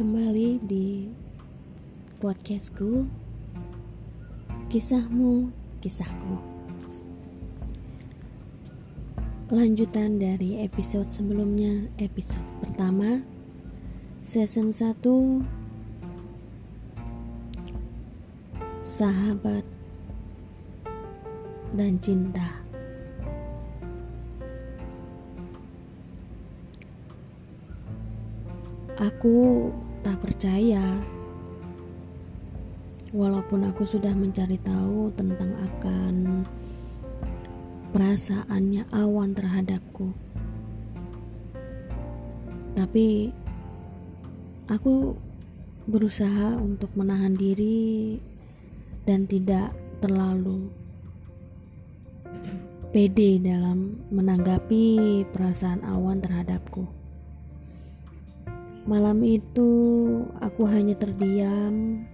kembali di podcastku. Kisahmu, Kisahku. Lanjutan dari episode sebelumnya Episode pertama Season 1 Sahabat dan cinta. Aku tak percaya, walaupun aku sudah mencari tahu tentang akan perasaannya awan terhadapku. Tapi aku berusaha untuk menahan diri dan tidak terlalu pede dalam menanggapi perasaan awan terhadapku. Malam itu aku hanya terdiam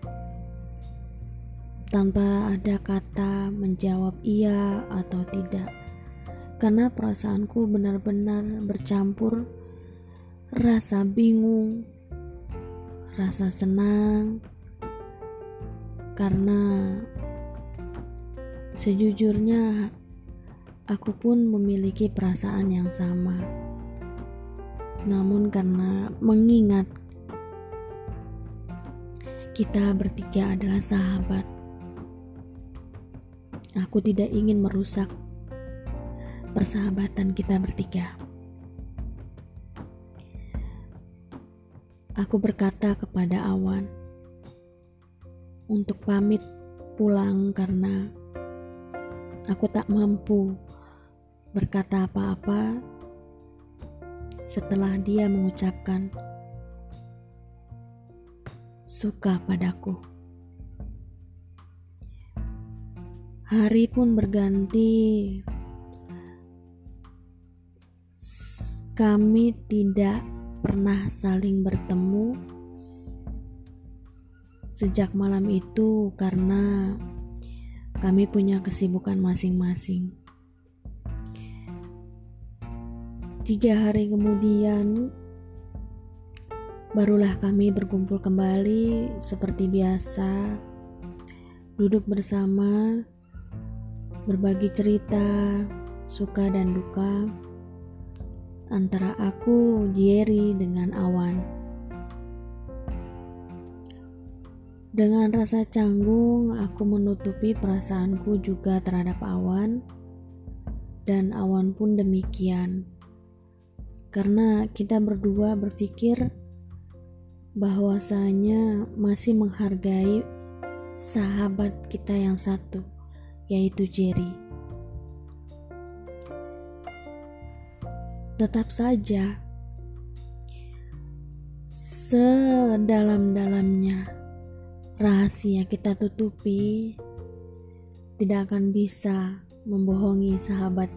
tanpa ada kata menjawab iya atau tidak. Karena perasaanku benar-benar bercampur rasa bingung, rasa senang, karena sejujurnya aku pun memiliki perasaan yang sama. Namun karena mengingat kita bertiga adalah sahabat, aku tidak ingin merusak persahabatan kita bertiga. Aku berkata kepada Awan untuk pamit pulang karena aku tak mampu berkata apa-apa setelah dia mengucapkan suka padaku. Hari pun berganti. Kami tidak pernah saling bertemu sejak malam itu karena kami punya kesibukan masing-masing. Tiga hari kemudian, barulah kami berkumpul kembali seperti biasa, duduk bersama, berbagi cerita, suka dan duka antara aku, Jerry, dengan Awan. Dengan rasa canggung, aku menutupi perasaanku juga terhadap Awan, dan Awan pun demikian karena kita berdua berpikir bahwasanya masih menghargai sahabat kita yang satu, yaitu Jerry. Tetap saja, sedalam-dalamnya rahasia kita tutupi tidak akan bisa membohongi sahabat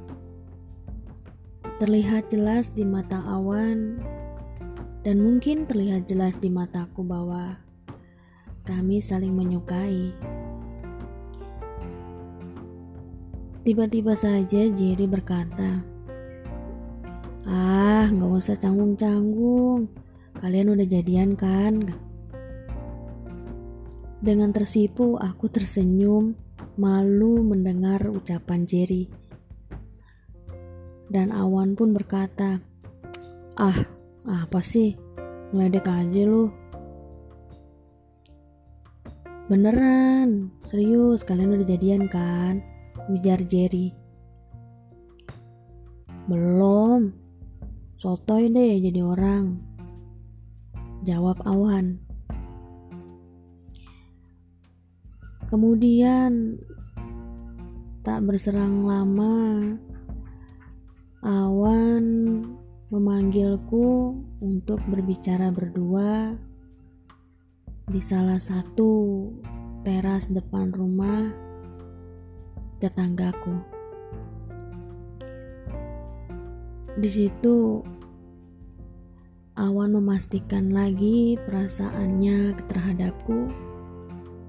terlihat jelas di mata awan dan mungkin terlihat jelas di mataku bahwa kami saling menyukai. Tiba-tiba saja Jerry berkata, Ah, nggak usah canggung-canggung. Kalian udah jadian kan? Dengan tersipu, aku tersenyum, malu mendengar ucapan Jerry. Dan Awan pun berkata, Ah, apa sih? Ngeledek aja lu. Beneran, serius, kalian udah jadian kan? Ujar Jerry. Belum, sotoy deh jadi orang. Jawab Awan. Kemudian tak berserang lama, Awan memanggilku untuk berbicara berdua di salah satu teras depan rumah tetanggaku. Di situ Awan memastikan lagi perasaannya terhadapku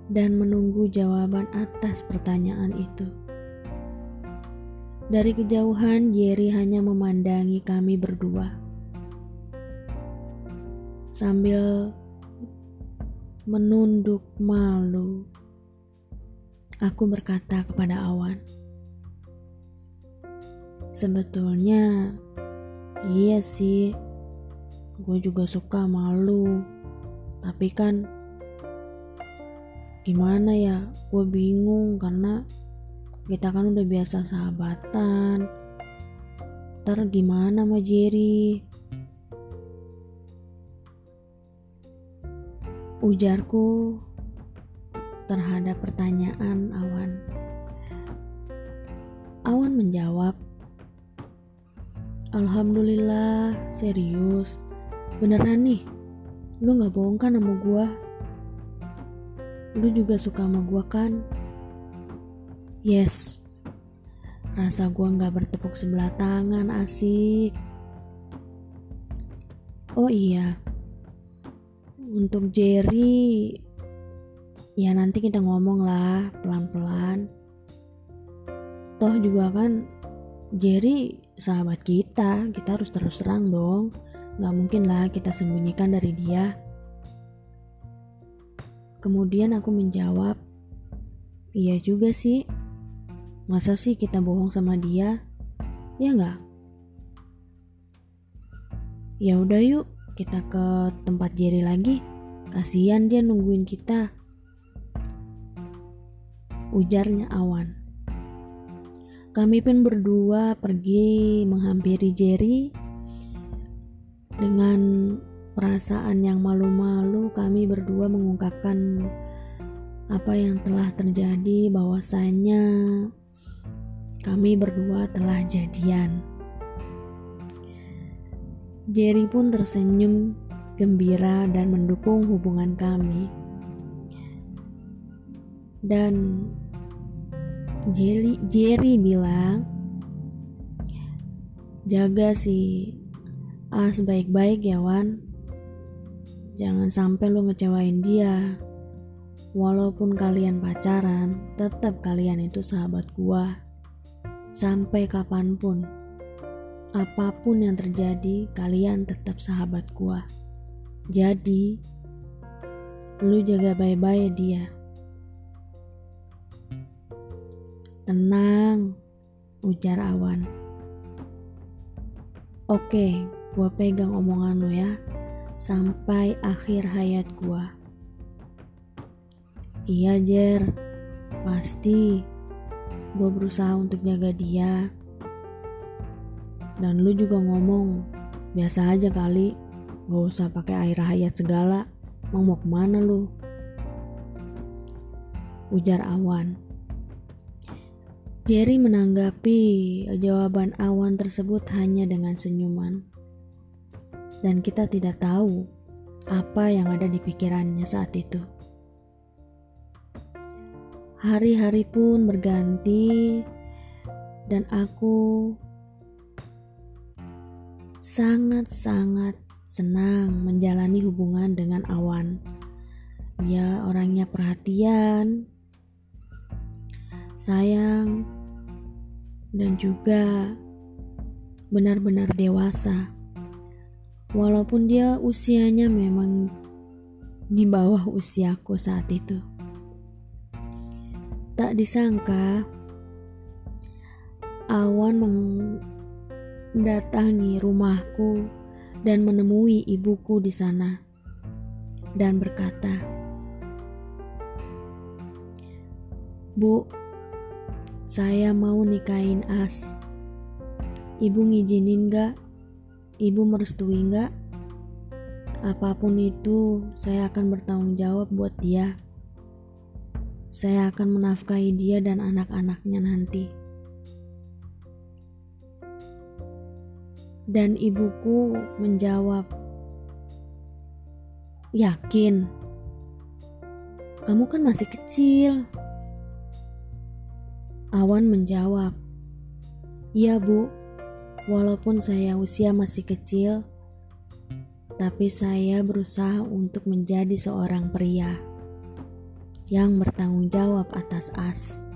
dan menunggu jawaban atas pertanyaan itu. Dari kejauhan, Jerry hanya memandangi kami berdua. Sambil menunduk malu. Aku berkata kepada awan, "Sebetulnya, iya sih, gue juga suka malu, tapi kan gimana ya, gue bingung karena kita kan udah biasa sahabatan. Ntar gimana sama Jerry?" Ujarku terhadap pertanyaan Awan. Awan menjawab, Alhamdulillah, serius. Beneran nih, lu gak bohong kan sama gua? Lu juga suka sama gua kan? Yes, rasa gua gak bertepuk sebelah tangan asik. Oh iya, untuk Jerry ya nanti kita ngomong lah pelan-pelan. Toh juga kan Jerry sahabat kita kita harus terus terang dong. Gak mungkin lah kita sembunyikan dari dia. Kemudian aku menjawab iya juga sih masa sih kita bohong sama dia ya nggak ya udah yuk kita ke tempat Jerry lagi. Kasihan dia nungguin kita. Ujarnya Awan. Kami pun berdua pergi menghampiri Jerry dengan perasaan yang malu-malu kami berdua mengungkapkan apa yang telah terjadi bahwasanya kami berdua telah jadian. Jerry pun tersenyum gembira dan mendukung hubungan kami. Dan Jerry, Jerry bilang, jaga si As baik-baik ya Wan. Jangan sampai lo ngecewain dia. Walaupun kalian pacaran, tetap kalian itu sahabat gua. Sampai kapan pun apa pun yang terjadi, kalian tetap sahabat gua. Jadi, lu jaga baik-baik dia. Tenang, ujar Awan. Oke, gua pegang omongan lu ya, sampai akhir hayat gua. Iya, Jer, pasti gue berusaha untuk jaga dia dan lu juga ngomong, biasa aja kali, gak usah pakai air hayat segala. Mau mau ke mana lu? Ujar Awan. Jerry menanggapi jawaban Awan tersebut hanya dengan senyuman. Dan kita tidak tahu apa yang ada di pikirannya saat itu. Hari-hari pun berganti dan aku sangat-sangat senang menjalani hubungan dengan Awan. Dia orangnya perhatian, sayang, dan juga benar-benar dewasa. Walaupun dia usianya memang di bawah usiaku saat itu. Tak disangka, Awan mendatangi rumahku dan menemui ibuku di sana dan berkata, "Bu, saya mau nikahin As. Ibu ngizinin gak? Ibu merestui gak? Apa pun itu, saya akan bertanggung jawab buat dia. Saya akan menafkahi dia dan anak-anaknya nanti." Dan ibuku menjawab, "Yakin? Kamu kan masih kecil." Awan menjawab, "Iya, Bu. Walaupun saya usia masih kecil, tapi saya berusaha untuk menjadi seorang pria yang bertanggung jawab atas As."